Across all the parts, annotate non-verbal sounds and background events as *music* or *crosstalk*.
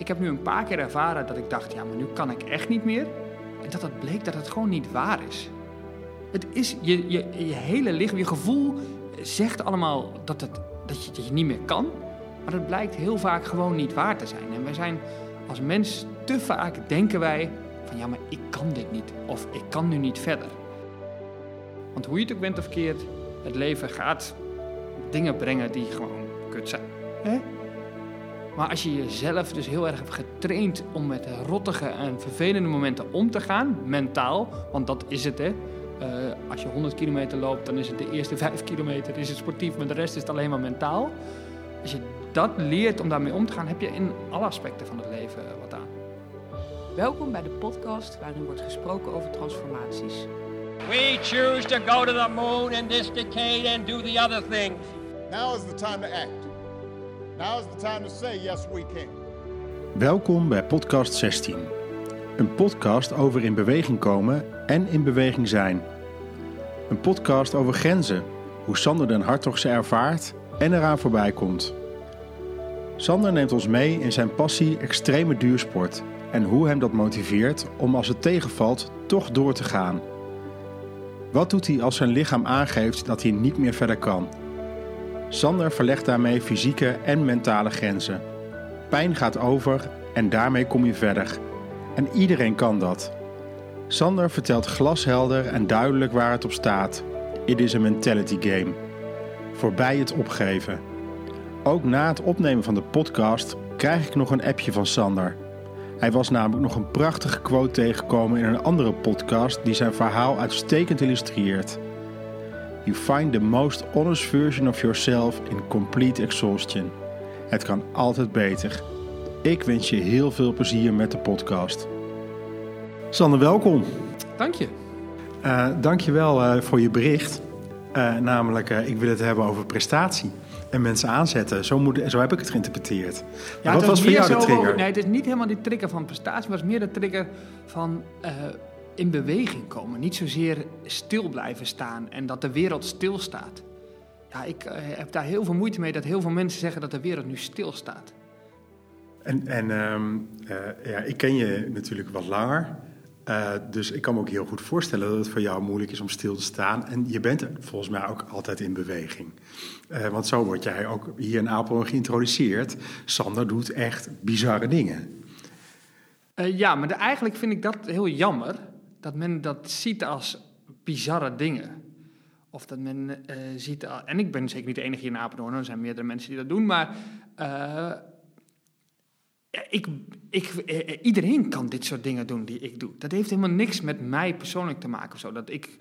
Ik heb nu een paar keer ervaren dat ik dacht, ja, maar nu kan ik echt niet meer. En dat het bleek dat het gewoon niet waar is. Het is je, je, je hele lichaam, je gevoel zegt allemaal dat, het, dat, je, dat je niet meer kan. Maar het blijkt heel vaak gewoon niet waar te zijn. En wij zijn als mens te vaak denken wij van ja, maar ik kan dit niet. Of ik kan nu niet verder. Want hoe je het ook bent of keert, het leven gaat dingen brengen die gewoon kut zijn. Hè? Maar als je jezelf dus heel erg hebt getraind om met rottige en vervelende momenten om te gaan, mentaal, want dat is het hè. Uh, als je 100 kilometer loopt, dan is het de eerste *laughs* 5 kilometer is het sportief, maar de rest is het alleen maar mentaal. Als je dat leert om daarmee om te gaan, heb je in alle aspecten van het leven wat aan. Welkom bij de podcast waarin wordt gesproken over transformaties. We choose to go to the moon in this decade and do the other things. Now is the time to act. Now is the time to say yes we can. Welkom bij podcast 16. Een podcast over in beweging komen en in beweging zijn. Een podcast over grenzen, hoe Sander den Hartog ze ervaart en eraan voorbij komt. Sander neemt ons mee in zijn passie extreme duursport en hoe hem dat motiveert om als het tegenvalt toch door te gaan. Wat doet hij als zijn lichaam aangeeft dat hij niet meer verder kan? Sander verlegt daarmee fysieke en mentale grenzen. Pijn gaat over en daarmee kom je verder. En iedereen kan dat. Sander vertelt glashelder en duidelijk waar het op staat. It is a mentality game. Voorbij het opgeven. Ook na het opnemen van de podcast krijg ik nog een appje van Sander. Hij was namelijk nog een prachtige quote tegengekomen in een andere podcast die zijn verhaal uitstekend illustreert. You find the most honest version of yourself in complete exhaustion. Het kan altijd beter. Ik wens je heel veel plezier met de podcast. Sander, welkom. Dank je. Uh, Dank je wel uh, voor je bericht. Uh, namelijk, ik wil het hebben over prestatie en mensen aanzetten. Zo, moet, zo heb ik het geïnterpreteerd. Ja, wat was voor jou de trigger? nee, het is niet helemaal die trigger van prestatie, maar het was meer de trigger van in beweging komen. Niet zozeer stil blijven staan en dat de wereld stilstaat. Ja, ik uh, heb daar heel veel moeite mee dat heel veel mensen zeggen dat de wereld nu stilstaat. En, en um, uh, ja, ik ken je natuurlijk wat langer. Uh, dus ik kan me ook heel goed voorstellen dat het voor jou moeilijk is om stil te staan. En je bent volgens mij ook altijd in beweging. Uh, want zo word jij ook hier in Apeldoorn geïntroduceerd. Sander doet echt bizarre dingen. Uh, ja, maar de, eigenlijk vind ik dat heel jammer. Dat men dat ziet als bizarre dingen. Of dat men ziet... En ik ben zeker niet de enige hier in Apeldoorn. Er zijn meerdere mensen die dat doen. Maar ik, ik, eh, iedereen kan dit soort dingen doen die ik doe. Dat heeft helemaal niks met mij persoonlijk te maken of zo. Dat ik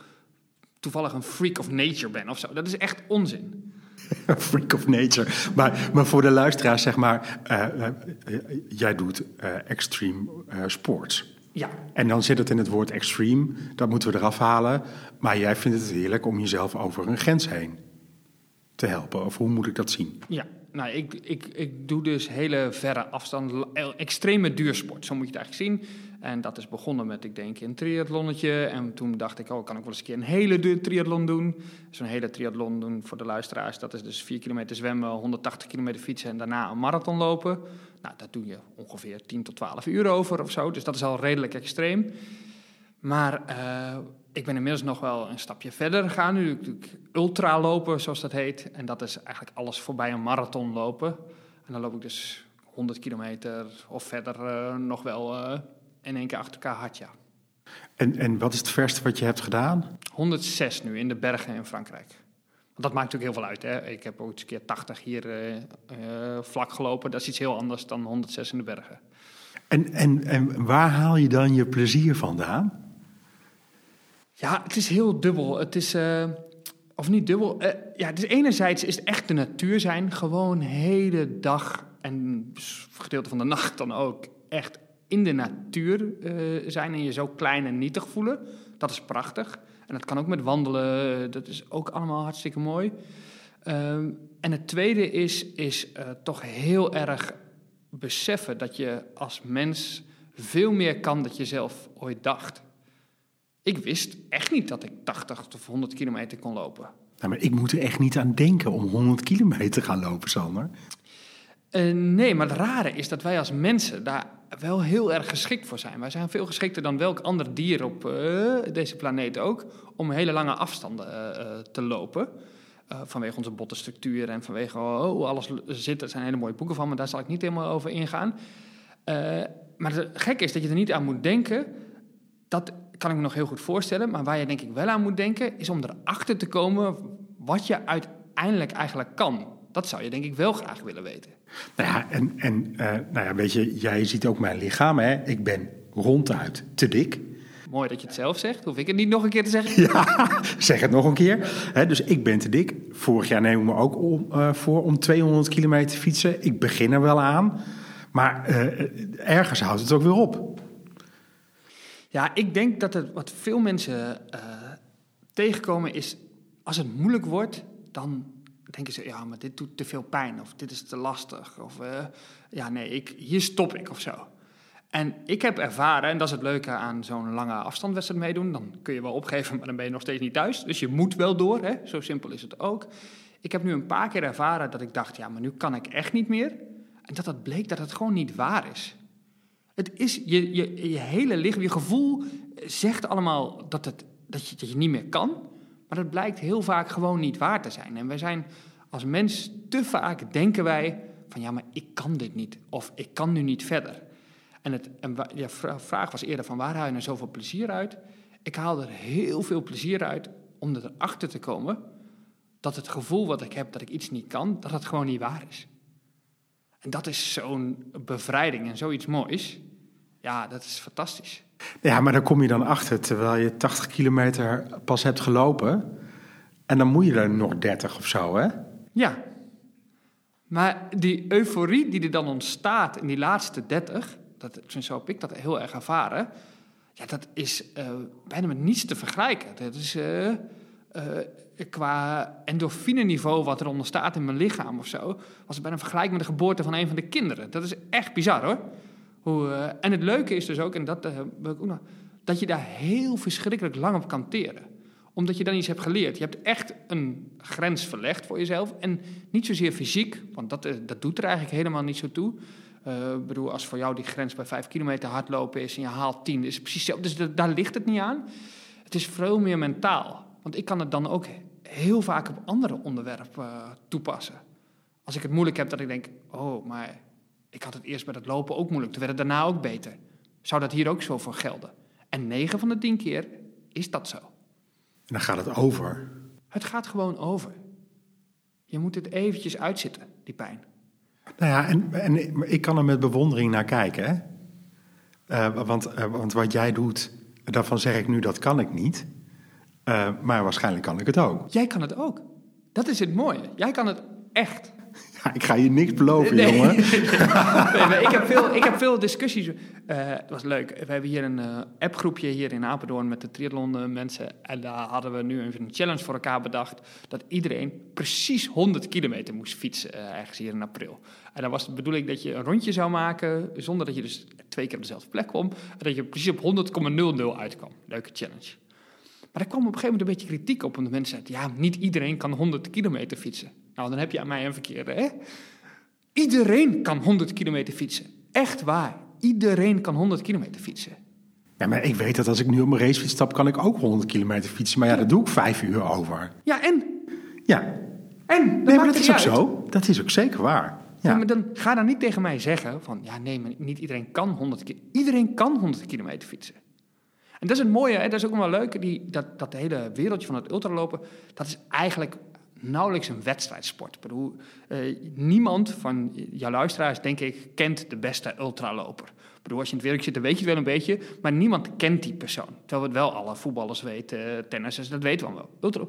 toevallig een freak of nature ben of zo. Dat is echt onzin. *laughs* freak of nature. Maar, maar voor de luisteraars, zeg maar, jij doet extreme sports. Ja. En dan zit het in het woord extreme, dat moeten we eraf halen. Maar jij vindt het heerlijk om jezelf over een grens heen te helpen. Of hoe moet ik dat zien? Ja, nou, ik, ik, ik doe dus hele verre afstand, extreme duursport, zo moet je het eigenlijk zien. En dat is begonnen met, ik denk, een triathlonnetje. En toen dacht ik, oh, kan ik wel eens een keer een hele triathlon doen. Zo'n hele triathlon doen voor de luisteraars, dat is dus 4 kilometer zwemmen, 180 kilometer fietsen en daarna een marathon lopen. Nou, dat doe je ongeveer 10 tot 12 uur over of zo, dus dat is al redelijk extreem. Maar uh, ik ben inmiddels nog wel een stapje verder gegaan. Nu doe ik ultra lopen, zoals dat heet. En dat is eigenlijk alles voorbij een marathon lopen. En dan loop ik dus 100 kilometer of verder uh, nog wel uh, in één keer achter elkaar hard, ja. En, en wat is het verste wat je hebt gedaan? 106 nu in de bergen in Frankrijk. Dat maakt natuurlijk heel veel uit. Hè? Ik heb ook eens een keer 80 hier uh, vlak gelopen. Dat is iets heel anders dan 106 in de bergen. En, en, en waar haal je dan je plezier vandaan? Ja, het is heel dubbel. Het is, uh, of niet dubbel. Ja, is enerzijds is het echt de natuur zijn. Gewoon hele dag en gedeelte van de nacht dan ook echt in de natuur zijn en je zo klein en nietig voelen. Dat is prachtig. En dat kan ook met wandelen. Dat is ook allemaal hartstikke mooi. Ehm, en het tweede is, is toch heel erg beseffen dat je als mens veel meer kan dan je zelf ooit dacht. Ik wist echt niet dat ik 80 of 100 kilometer kon lopen. Nou, maar ik moet er echt niet aan denken om 100 kilometer te gaan lopen, Sander. Eh, nee, maar het rare is dat wij als mensen daar wel heel erg geschikt voor zijn. Wij zijn veel geschikter dan welk ander dier op eh, deze planeet ook... om hele lange afstanden eh, te lopen. Vanwege onze bottenstructuur en vanwege oh, alles zit. Er zijn hele mooie boeken van, maar daar zal ik niet helemaal over ingaan. Maar het gekke is dat je er niet aan moet denken. Dat kan ik me nog heel goed voorstellen. Maar waar je denk ik wel aan moet denken... is om erachter te komen wat je uiteindelijk eigenlijk kan. Dat zou je denk ik wel graag willen weten. Nou ja, en, en eh, nou ja, weet je, jij ziet ook mijn lichaam, hè? Ik ben ronduit te dik. Mooi dat je het zelf zegt. Hoef ik het niet nog een keer te zeggen? *laughs* Ja, zeg het nog een keer. Dus ik ben te dik. Vorig jaar neem ik me ook om, eh, voor om 200 kilometer te fietsen. Ik begin er wel aan. Maar eh, ergens houdt het ook weer op. Ja, ik denk dat het wat veel mensen eh, tegenkomen is... als het moeilijk wordt, dan denken ze... ja, maar dit doet te veel pijn of dit is te lastig. Of eh, ja, nee, ik, hier stop ik of zo. En ik heb ervaren, en dat is het leuke aan zo'n lange afstandwedstrijd meedoen... dan kun je wel opgeven, maar dan ben je nog steeds niet thuis. Dus je moet wel door, hè? zo simpel is het ook. Ik heb nu een paar keer ervaren dat ik dacht... ja, maar nu kan ik echt niet meer. En dat het bleek dat het gewoon niet waar is. Het is je, je, je hele lichaam, je gevoel zegt allemaal dat, het, dat, je, dat je niet meer kan. Maar dat blijkt heel vaak gewoon niet waar te zijn. En wij zijn als mens te vaak denken wij van ja, maar ik kan dit niet. Of ik kan nu niet verder. En, het, vra- vraag was eerder van waar haal je nou zoveel plezier uit? Ik haal er heel veel plezier uit om erachter te komen dat het gevoel wat ik heb dat ik iets niet kan, dat het gewoon niet waar is. En dat is zo'n bevrijding en zoiets moois. Ja, dat is fantastisch. Ja, maar dan kom je dan achter terwijl je 80 kilometer pas hebt gelopen. En dan moet je er nog 30 of zo, hè? Ja. Maar die euforie die er dan ontstaat in die laatste 30, dat, zo heb ik dat heel erg ervaren. Ja, dat is eh, bijna met niets te vergelijken. Dat is eh, eh, qua endorfine-niveau wat er onder staat in mijn lichaam of zo, was het bijna een vergelijk met de geboorte van een van de kinderen. Dat is echt bizar hoor. Eh, en het leuke is dus ook, en dat, nog, dat je daar heel verschrikkelijk lang op kan teren omdat je dan iets hebt geleerd. Je hebt echt een grens verlegd voor jezelf. En niet zozeer fysiek, want dat, eh, dat doet er eigenlijk helemaal niet zo toe. Ik bedoel, als voor jou die grens bij 5 kilometer hardlopen is en je haalt 10, is precies. Dus da- daar ligt het niet aan. Het is veel meer mentaal. Want ik kan het dan ook heel vaak op andere onderwerpen toepassen. Als ik het moeilijk heb, dat ik denk, oh, maar ik had het eerst bij het lopen ook moeilijk. Toen werd het daarna ook beter. Zou dat hier ook zo voor gelden? En 9 van de 10 keer is dat zo. En dan gaat het over. Het gaat gewoon over. Je moet het eventjes uitzitten, die pijn. Nou ja, en, en ik kan er met bewondering naar kijken. Hè? Eh, want, eh, want wat jij doet, daarvan zeg ik nu dat kan ik niet. Eh, maar waarschijnlijk kan ik het ook. Jij kan het ook. Dat is het mooie. Jij kan het echt. *laughs* Ja, ik ga je niks beloven, Nee. jongen. *laughs* Nee, ik, heb veel, ik heb veel discussies. Eh, het was leuk. We hebben hier een eh, appgroepje hier in Apeldoorn met de triathlon eh, mensen. En daar hadden we nu een challenge voor elkaar bedacht. Dat iedereen precies 100 kilometer moest fietsen eh, ergens hier in april. En dan was de bedoeling dat je een rondje zou maken. Zonder dat je dus twee keer op dezelfde plek kwam. En dat je precies op 100,00 uitkwam. Leuke challenge. Maar er kwam op een gegeven moment een beetje kritiek op. Want mensen zeiden, ja, niet iedereen kan 100 kilometer fietsen. Nou, dan heb je aan mij een verkeerde, hè? Iedereen kan 100 kilometer fietsen. Echt waar. Iedereen kan 100 kilometer fietsen. Ja, maar ik weet dat als ik nu op mijn racefiets stap, kan ik ook 100 kilometer fietsen. Maar ja, daar doe ik vijf uur over. Ja, en? Ja, En? nee, maakt maar dat is ook uit. zo. Dat is ook zeker waar. Ja. Ja. maar dan ga dan niet tegen mij zeggen van... Ja, nee, maar niet iedereen kan 100 kilometer. Iedereen kan 100 kilometer fietsen. En dat is het mooie, hè? dat is ook wel leuk. Die, dat, dat hele wereldje van het ultralopen... dat is eigenlijk nauwelijks een wedstrijdsport. Ik bedoel, eh, niemand van jouw luisteraars, denk ik, kent de beste ultraloper. Ik bedoel, als je in het wereldje zit, dan weet je het wel een beetje... maar niemand kent die persoon. Terwijl we het wel alle voetballers weten, eh, tennissers, dat weten we wel. Ultra,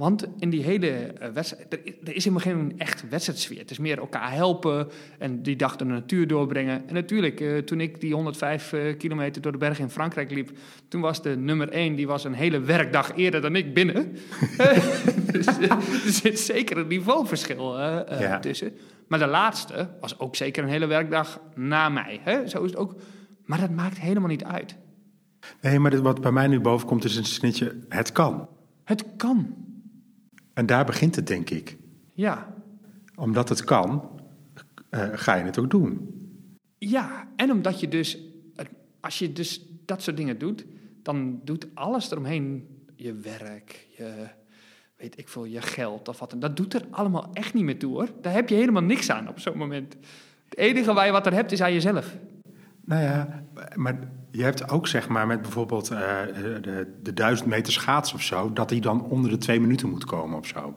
want in die hele eh, wedstrijd, er, is helemaal geen echt wedstrijdsfeer. Het is meer elkaar helpen en die dag de natuur doorbrengen. En natuurlijk, eh, toen ik die 105 eh, kilometer door de bergen in Frankrijk liep, toen was de nummer 1, die was een hele werkdag eerder dan ik binnen. *laughs* dus er zit zeker een niveauverschil Ja. tussen. Maar de laatste was ook zeker een hele werkdag na mij. Hè? Zo is het ook. Maar dat maakt helemaal niet uit. Nee, maar dit- wat bij mij nu boven komt is een snitje, het kan. Het kan. En daar begint het, denk ik. Ja, Omdat het kan, eh, ga je het ook doen. Ja, en omdat je dus, als je dus dat soort dingen doet, dan doet alles eromheen, je werk, je, weet ik veel, je geld of wat. Dat doet er allemaal echt niet meer toe hoor. Daar heb je helemaal niks aan op zo'n moment. Het enige waar je wat aan hebt is aan jezelf. Nou ja, maar je hebt ook zeg maar met bijvoorbeeld eh, de, de duizend meter schaats of zo, dat die dan onder de twee minuten moet komen of zo.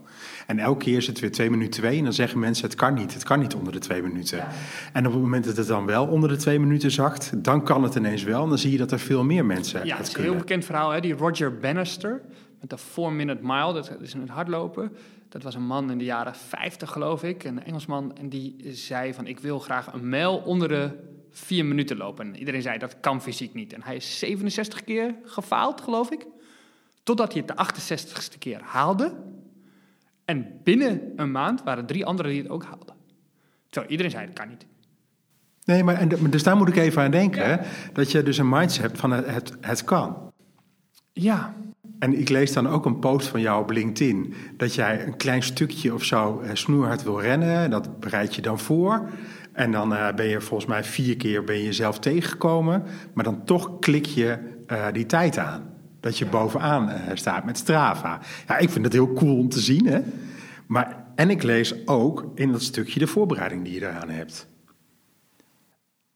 En elke keer is het weer twee minuten twee en dan zeggen mensen het kan niet, het kan niet onder de twee minuten. En op het moment dat het dan wel onder de twee minuten zakt, dan kan het ineens wel. En dan zie je dat er veel meer mensen Ja, het is een heel bekend verhaal, hè? die Roger Bannister met de 4-minute mile, dat is in het hardlopen. Dat was een man in de jaren 50 geloof ik, een Engelsman. En die zei van ik wil graag een mijl onder de vier minuten lopen. En iedereen zei dat kan fysiek niet. En hij is 67 keer gefaald, geloof ik. Totdat hij het de 68ste keer haalde. En binnen een maand waren drie anderen die het ook haalden. Terwijl iedereen zei dat kan niet. Nee, maar en, dus daar moet ik even aan denken. hè, Dat je dus een mindset hebt van het, het, het kan. Ja, En ik lees dan ook een post van jou op LinkedIn. Dat jij een klein stukje of zo eh, snoerhard wil rennen. Dat bereid je dan voor. En dan eh, ben je volgens mij vier keer ben je jezelf tegengekomen. Maar dan toch klik je eh, die tijd aan. Dat je bovenaan eh, staat met Strava. Ja, ik vind het heel cool om te zien. Hè? Maar, en ik lees ook in dat stukje de voorbereiding die je eraan hebt.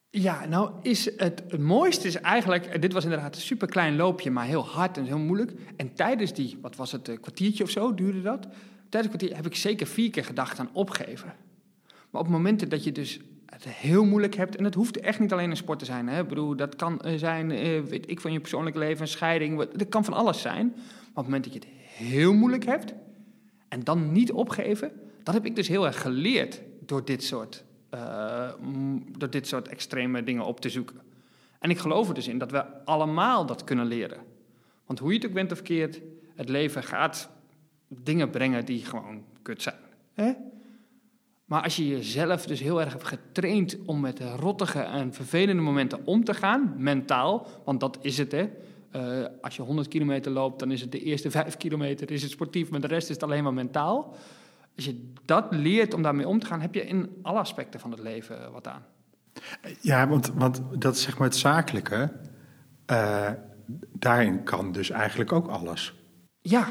Ja, nou is het, het mooiste is eigenlijk, dit was inderdaad een super klein loopje, maar heel hard en heel moeilijk. En tijdens die, wat was het, kwartiertje of zo duurde dat? Tijdens een kwartier heb ik zeker vier keer gedacht aan opgeven. Maar op momenten dat je dus het heel moeilijk hebt, en het hoeft echt niet alleen een sport te zijn. Hè? Ik bedoel, dat kan eh, zijn, eh, weet ik, van je persoonlijk leven, een scheiding, dat kan van alles zijn. Maar op het moment dat je het heel moeilijk hebt, en dan niet opgeven, dat heb ik dus heel erg geleerd door dit soort, eh, door dit soort extreme dingen op te zoeken. En ik geloof er dus in dat we allemaal dat kunnen leren. Want hoe je het ook bent of verkeerd, het leven gaat dingen brengen die gewoon kut zijn. Hè? Maar als je jezelf dus heel erg hebt getraind om met rottige en vervelende momenten om te gaan, mentaal, want dat is het hè. Eh, als je 100 kilometer loopt, dan is het de eerste 5 kilometer is het sportief, maar de rest is het alleen maar mentaal. Als je dat leert om daarmee om te gaan, heb je in alle aspecten van het leven wat aan. Ja, want, want dat is zeg maar het zakelijke. eh, daarin kan dus eigenlijk ook alles. Ja.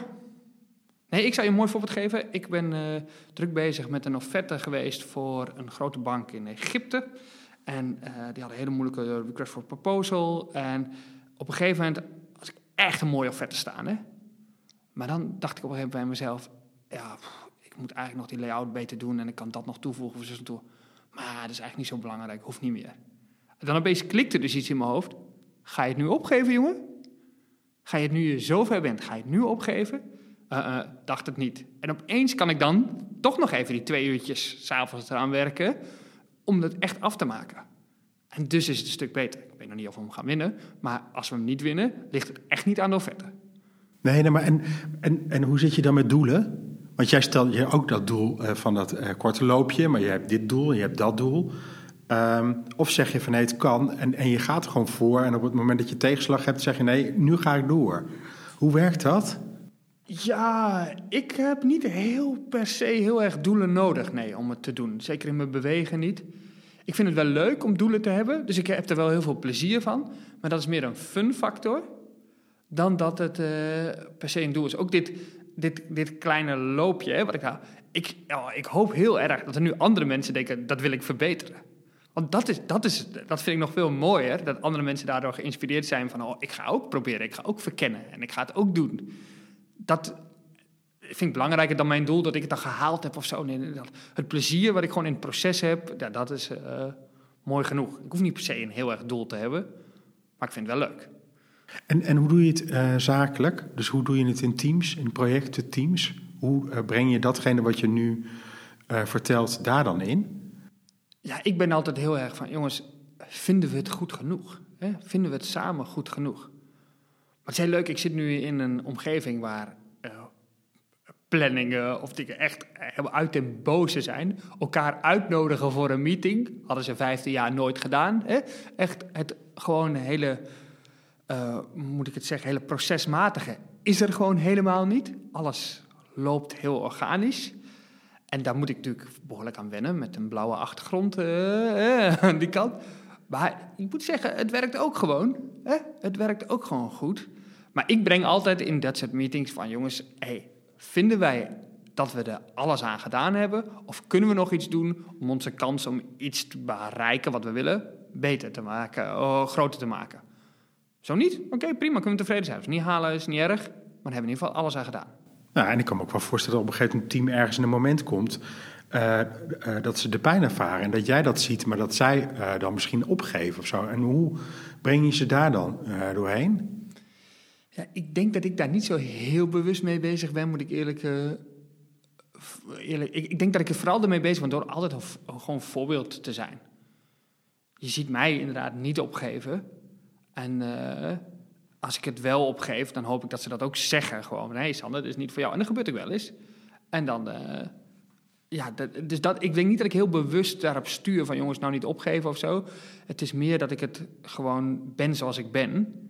Nee, ik zou je een mooi voorbeeld geven. Ik ben eh, druk bezig met een offerte geweest voor een grote bank in Egypte. En eh, die hadden een hele moeilijke request for proposal. En op een gegeven moment had ik echt een mooie offerte staan. Hè? Maar dan dacht ik op een gegeven moment bij mezelf... Ja, ik moet eigenlijk nog die layout beter doen en ik kan dat nog toevoegen. Of. Maar dat is eigenlijk niet zo belangrijk, hoeft niet meer. En dan opeens klikte dus iets in mijn hoofd. Ga je het nu opgeven, jongen? Ga je het nu je zover bent, ga je het nu opgeven? Eh, eh, dacht het niet. En opeens kan ik dan toch nog even die twee uurtjes s'avonds eraan werken om dat echt af te maken. En dus is het een stuk beter. Ik weet nog niet of we hem gaan winnen, maar als we hem niet winnen, ligt het echt niet aan de offerte. Nee, maar en, en, en hoe zit je dan met doelen? Want jij stelt je ook dat doel eh, van dat korte loopje, maar je hebt dit doel je hebt dat doel. Ehm, of zeg je van nee, het kan en, en je gaat er gewoon voor. En op het moment dat je tegenslag hebt, zeg je nee, nu ga ik door. Hoe werkt dat? Ja, ik heb niet heel per se heel erg doelen nodig, nee, om het te doen. Zeker in mijn bewegen niet. Ik vind het wel leuk om doelen te hebben, dus ik heb er wel heel veel plezier van. Maar dat is meer een fun factor dan dat het eh, per se een doel is. Ook dit, dit, dit kleine loopje, hè, wat ik. Ik, ik hoop heel erg dat er nu andere mensen denken, dat wil ik verbeteren. Want dat, is, dat, is, dat vind ik nog veel mooier, dat andere mensen daardoor geïnspireerd zijn van, oh, ik ga ook proberen, ik ga ook verkennen en ik ga het ook doen. Dat vind ik belangrijker dan mijn doel dat ik het dan gehaald heb of zo. Nee, dat, het plezier wat ik gewoon in het proces heb, ja, dat is eh, mooi genoeg. Ik hoef niet per se een heel erg doel te hebben, maar ik vind het wel leuk. En, en hoe doe je het eh, zakelijk? Dus hoe doe je het in teams, in projecten, teams? Hoe eh, breng je datgene wat je nu vertelt daar dan in? Ja, ik ben altijd heel erg van, jongens, vinden we het goed genoeg? Hè? Vinden we het samen goed genoeg? Maar het is heel leuk, ik zit nu in een omgeving waar eh, planningen of dingen echt helemaal uit den boze zijn. Elkaar uitnodigen voor een meeting, hadden ze 15 jaar nooit gedaan. Hè? Echt het gewoon hele, eh, moet ik het zeggen, hele procesmatige is er gewoon helemaal niet. Alles loopt heel organisch. En daar moet ik natuurlijk behoorlijk aan wennen met een blauwe achtergrond eh, eh, *laughs* aan die kant. Maar ik moet zeggen, het werkt ook gewoon. Hè? Het werkt ook gewoon goed. Maar ik breng altijd in dat soort meetings van jongens, hey, vinden wij dat we er alles aan gedaan hebben? Of kunnen we nog iets doen om onze kans om iets te bereiken wat we willen beter te maken, oh, groter te maken? Zo niet? Oké, prima, kunnen we tevreden zijn. We niet halen is niet erg, maar hebben we in ieder geval alles aan gedaan. Nou, en ik kan me ook wel voorstellen dat op een gegeven moment een team ergens in een moment komt uh, uh, dat ze de pijn ervaren en dat jij dat ziet, maar dat zij dan misschien opgeven of zo. En hoe breng je ze daar dan doorheen? Ja, ik denk dat ik daar niet zo heel bewust mee bezig ben, moet ik eerlijk. eerlijk ik, ik, denk dat ik er vooral ermee bezig ben door altijd een, gewoon voorbeeld te zijn. Je ziet mij inderdaad niet opgeven. En als ik het wel opgeef, dan hoop ik dat ze dat ook zeggen. Gewoon, nee Sander, dat is niet voor jou. En dat gebeurt ook wel eens. En dan, uh, ja, dus dat, ik denk niet dat ik heel bewust daarop stuur van jongens, nou niet opgeven of zo. Het is meer dat ik het gewoon ben zoals ik ben.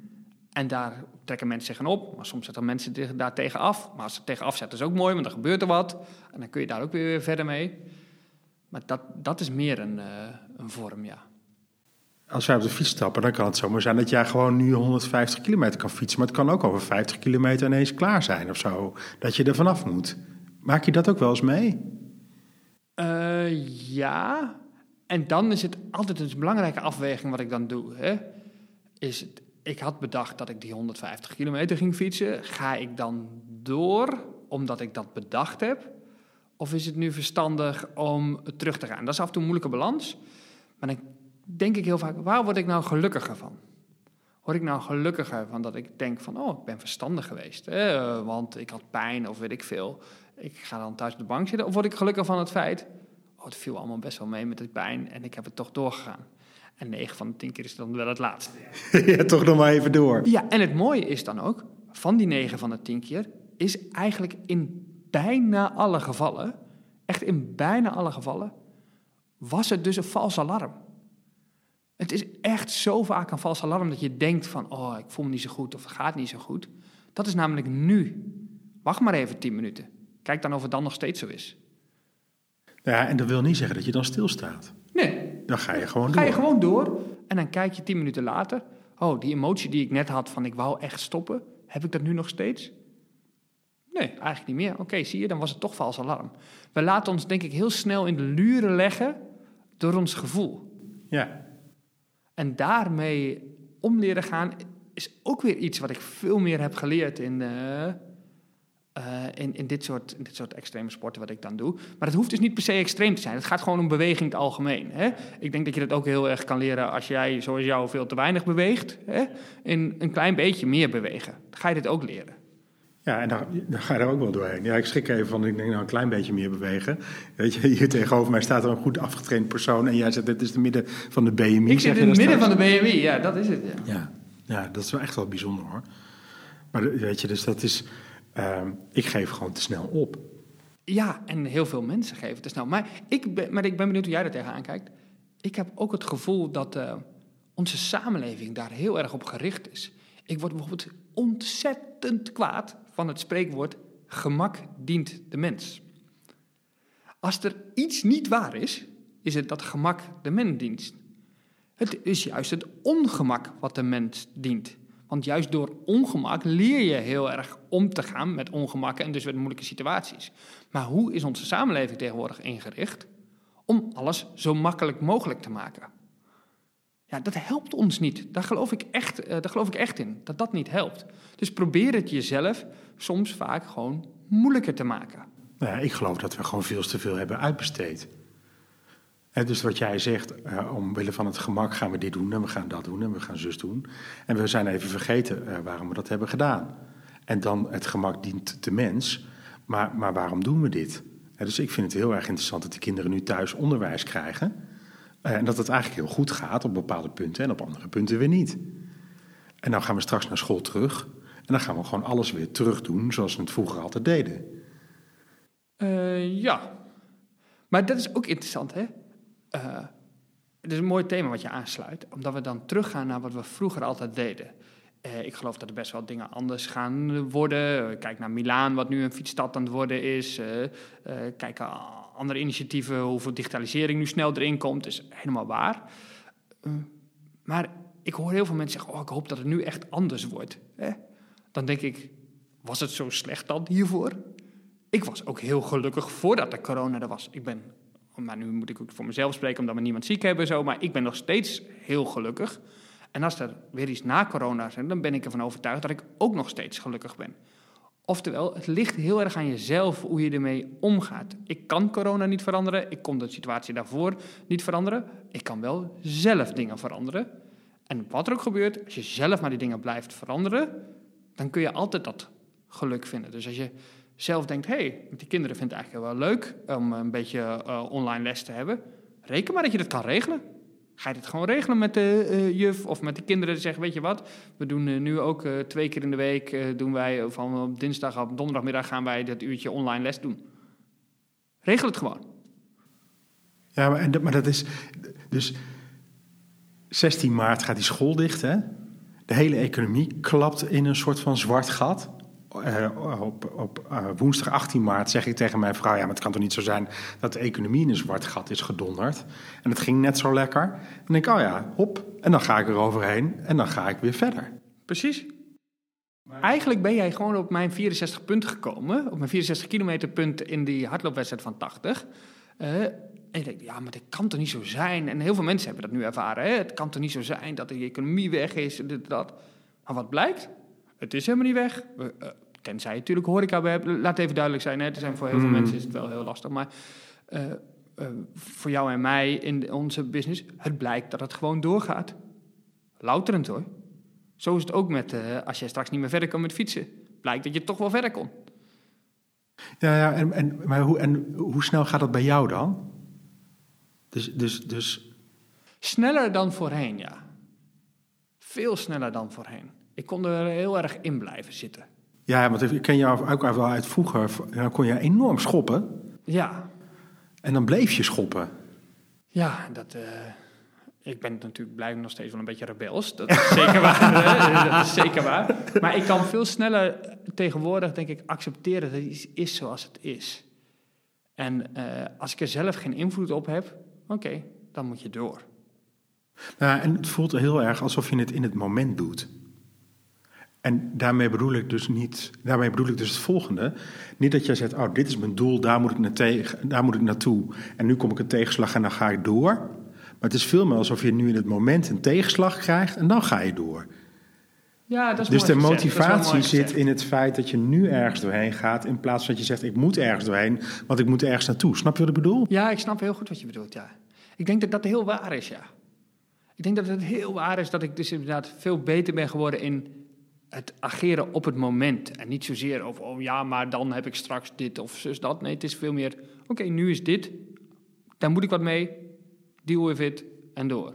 En daar trekken mensen zich aan op, maar soms zetten mensen daar tegen af. Maar als ze tegen afzetten is ook mooi, want dan gebeurt er wat. En dan kun je daar ook weer verder mee. Maar dat, dat is meer een, uh, een vorm, ja als wij op de fiets stappen, dan kan het zomaar zijn dat jij gewoon nu 150 kilometer kan fietsen. Maar het kan ook over 50 kilometer ineens klaar zijn of zo. Dat je er vanaf moet. Maak je dat ook wel eens mee? Uh, ja. En dan is het altijd een belangrijke afweging wat ik dan doe. Hè? Is het, ik had bedacht dat ik die 150 kilometer ging fietsen. Ga ik dan door omdat ik dat bedacht heb? Of is het nu verstandig om terug te gaan? Dat is af en toe een moeilijke balans. Maar dan denk ik heel vaak, waar word ik nou gelukkiger van? Word ik nou gelukkiger van dat ik denk van, oh, ik ben verstandig geweest, want ik had pijn of weet ik veel. Ik ga dan thuis op de bank zitten. Of word ik gelukkiger van het feit, oh, het viel allemaal best wel mee met de pijn en ik heb het toch doorgegaan. En 9 van de 10 keer is dan wel het laatste. *laughs* ja, toch nog maar even door. Ja, en het mooie is dan ook, van die 9 van de 10 keer, is eigenlijk in bijna alle gevallen, echt in bijna alle gevallen, was het dus een vals alarm. Het is echt zo vaak een vals alarm dat je denkt van, oh, ik voel me niet zo goed of het gaat niet zo goed. Dat is namelijk nu. Wacht maar even tien minuten. Kijk dan of het dan nog steeds zo is. Ja, en dat wil niet zeggen dat je dan stilstaat. Nee. Dan ga je gewoon door. Ga je gewoon door en dan kijk je tien minuten later. Oh, die emotie die ik net had van ik wou echt stoppen, heb ik dat nu nog steeds? Nee, eigenlijk niet meer. Oké, zie je, dan was het toch vals alarm. We laten ons denk ik heel snel in de luren leggen door ons gevoel. Ja. En daarmee om leren gaan is ook weer iets wat ik veel meer heb geleerd in, uh, uh, in, in, dit soort, in dit soort extreme sporten wat ik dan doe. Maar het hoeft dus niet per se extreem te zijn. Het gaat gewoon om beweging in het algemeen. Hè? Ik denk dat je dat ook heel erg kan leren als jij, zoals jou, veel te weinig beweegt. Hè? In een klein beetje meer bewegen. Dan ga je dit ook leren. Ja, en dan, dan, ga je er ook wel doorheen. Ja, ik schrik even van, ik denk nou een klein beetje meer bewegen. Weet je, hier tegenover mij staat er een goed afgetraind persoon en jij zegt, dit is de midden van de BMI. Ik zit in het midden van de BMI, ja, dat is het. Ja. ja. Ja, dat is wel echt wel bijzonder hoor. Maar weet je, dus dat is, uh, ik geef gewoon te snel op. Ja, en heel veel mensen geven te snel. Maar ik ben, maar ik ben benieuwd hoe jij er tegenaan kijkt. Ik heb ook het gevoel dat uh, onze samenleving daar heel erg op gericht is. Ik word bijvoorbeeld ontzettend kwaad van het spreekwoord gemak dient de mens. Als er iets niet waar is, is het dat gemak de mens dient. Het is juist het ongemak wat de mens dient. Want juist door ongemak leer je heel erg om te gaan met ongemakken en dus met moeilijke situaties. Maar hoe is onze samenleving tegenwoordig ingericht? Om alles zo makkelijk mogelijk te maken. Ja, dat helpt ons niet. Daar geloof ik echt, uh, daar geloof ik echt in, dat dat niet helpt. Dus probeer het jezelf soms vaak gewoon moeilijker te maken. Nou ja, ik geloof dat we gewoon veel te veel hebben uitbesteed. Dus wat jij zegt, uh, omwille van het gemak gaan we dit doen en we gaan dat doen en we gaan zus doen. En we zijn even vergeten uh, waarom we dat hebben gedaan. En dan het gemak dient de mens. Maar, maar waarom doen we dit? Dus ik vind het heel erg interessant dat die kinderen nu thuis onderwijs krijgen. Uh, en dat het eigenlijk heel goed gaat op bepaalde punten en op andere punten weer niet. En dan gaan we straks naar school terug. En dan gaan we gewoon alles weer terug doen zoals we het vroeger altijd deden. Ja. Maar dat is ook interessant, hè? Uh, het is een mooi thema wat je aansluit, omdat we dan teruggaan naar wat we vroeger altijd deden. Eh, ik geloof dat er best wel dingen anders gaan worden. Kijk naar Milaan, wat nu een fietsstad aan het worden is. Eh, eh, kijk naar andere initiatieven, hoeveel digitalisering nu snel erin komt. is helemaal waar. Maar ik hoor heel veel mensen zeggen: Oh, ik hoop dat het nu echt anders wordt. Dan denk ik: Was het zo slecht dan hiervoor? Ik was ook heel gelukkig voordat de corona er was. Ik ben, maar nu moet ik ook voor mezelf spreken, omdat we niemand ziek hebben en zo. Maar ik ben nog steeds heel gelukkig. En als er weer iets na corona is, dan ben ik ervan overtuigd dat ik ook nog steeds gelukkig ben. Oftewel, het ligt heel erg aan jezelf hoe je ermee omgaat. Ik kan corona niet veranderen, ik kon de situatie daarvoor niet veranderen. Ik kan wel zelf dingen veranderen. En wat er ook gebeurt, als je zelf maar die dingen blijft veranderen, dan kun je altijd dat geluk vinden. Dus als je zelf denkt, hey, die kinderen vind ik het eigenlijk wel leuk om een beetje uh, online les te hebben, reken maar dat je dat kan regelen. Ga je dit gewoon regelen met de uh, juf of met de kinderen? Zeggen, weet je wat, we doen uh, nu ook twee keer in de week, doen wij van op dinsdag op donderdagmiddag gaan wij dat uurtje online les doen. Regel het gewoon. Ja, maar, maar dat is, dus 16 maart gaat die school dicht, hè? De hele economie klapt in een soort van zwart gat. Uh, op, op uh, woensdag 18 maart zeg ik tegen mijn vrouw: Ja, maar het kan toch niet zo zijn dat de economie in een zwart gat is gedonderd. En het ging net zo lekker. Dan denk ik: Oh ja, hop. En dan ga ik er overheen en dan ga ik weer verder. Precies. Eigenlijk ben jij gewoon op mijn 64 punten gekomen, op mijn 64 kilometer punt in die hardloopwedstrijd van 80. Uh, en je denkt, ja, maar dit kan toch niet zo zijn? En heel veel mensen hebben dat nu ervaren. Hè? Het kan toch niet zo zijn dat de economie weg is, dit, dat. Maar wat blijkt? Het is helemaal niet weg. We, tenzij je natuurlijk horeca bij hebt. Laat even duidelijk zijn, hè? Er zijn voor heel veel Mm. mensen is het wel heel lastig. Maar uh, voor jou en mij in onze business, het blijkt dat het gewoon doorgaat. Louterend hoor. Zo is het ook met, uh, als jij straks niet meer verder kan met fietsen. Blijkt dat je toch wel verder kon. Ja, ja en, en, maar hoe, en hoe snel gaat dat bij jou dan? Dus, dus, dus... Sneller dan voorheen, ja. Veel sneller dan voorheen. Ik kon er heel erg in blijven zitten. Ja, want ik ken jou ook wel uit vroeger. Dan kon je enorm schoppen. Ja. En dan bleef je schoppen. Ja, dat... Uh, ik ben natuurlijk blijf nog steeds wel een beetje rebels. Dat is zeker waar. *laughs* dat is zeker waar. Maar ik kan veel sneller tegenwoordig, denk ik, accepteren dat iets is zoals het is. En uh, als ik er zelf geen invloed op heb, oké, okay, dan moet je door. Nou, en het voelt heel erg alsof je het in het moment doet. En daarmee bedoel ik dus niet, daarmee bedoel ik dus het volgende. Niet dat jij zegt, oh, dit is mijn doel, daar moet ik, naar tegen, daar moet ik naartoe. En nu kom ik een tegenslag en dan ga ik door. Maar het is veel meer alsof je nu in het moment een tegenslag krijgt en dan ga je door. Ja, dat is dus de motivatie zit in het feit dat je nu ergens doorheen gaat, in plaats van dat je zegt, ik moet ergens doorheen, want ik moet ergens naartoe. Snap je wat ik bedoel? Ja, ik snap heel goed wat je bedoelt, ja. Ik denk dat dat heel waar is, ja. Ik denk dat het heel waar is dat ik dus inderdaad veel beter ben geworden in het ageren op het moment. En niet zozeer over, oh ja, maar dan heb ik straks dit of zus dat. Nee, het is veel meer, oké, okay, nu is dit. Daar moet ik wat mee. Deal with it en door.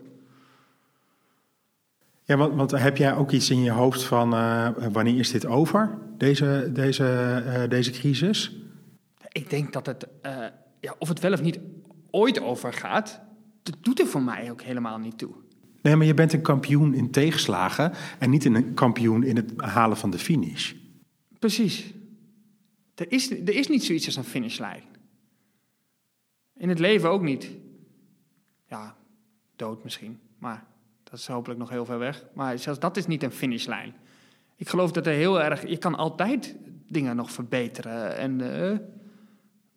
Ja, want, want heb jij ook iets in je hoofd van uh, wanneer is dit over, deze, deze, uh, deze crisis? Ik denk dat het, uh, ja, of het wel of niet ooit overgaat, dat doet er voor mij ook helemaal niet toe. Nee, maar je bent een kampioen in tegenslagen en niet een kampioen in het halen van de finish. Precies. Er is, er is niet zoiets als een finishlijn. In het leven ook niet. Ja, dood misschien, maar dat is hopelijk nog heel ver weg. Maar zelfs dat is niet een finishlijn. Ik geloof dat er heel erg... Je kan altijd dingen nog verbeteren en uh,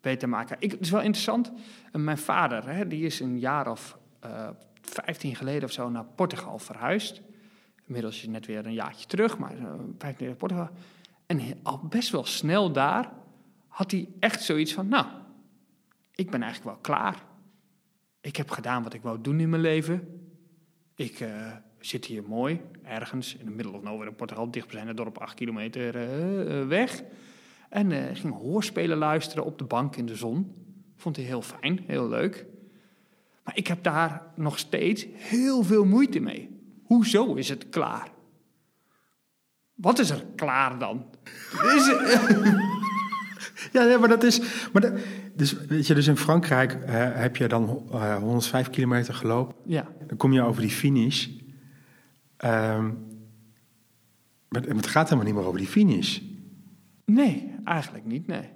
beter maken. Ik, het is wel interessant. Mijn vader, hè, die is een jaar of... Uh, 15 geleden of zo naar Portugal verhuisd. Inmiddels is net weer een jaartje terug, maar 15 naar Portugal. En al best wel snel daar had hij echt zoiets van: Nou, ik ben eigenlijk wel klaar. Ik heb gedaan wat ik wou doen in mijn leven. Ik uh, zit hier mooi, ergens in de middle of nowhere in Portugal, dicht bij zijn dorp, 8 kilometer uh, weg. En ging hoorspelen luisteren op de bank in de zon. Vond hij heel fijn, heel leuk. Maar ik heb daar nog steeds heel veel moeite mee. Hoezo is het klaar? Wat is er klaar dan? Is *laughs* ja, nee, maar dat is. Maar dat, dus, weet je, dus in Frankrijk uh, heb je dan uh, 105 kilometer gelopen. Ja. Dan kom je over die finish. Um, Maar het gaat helemaal niet meer over die finish. Nee, eigenlijk niet, nee.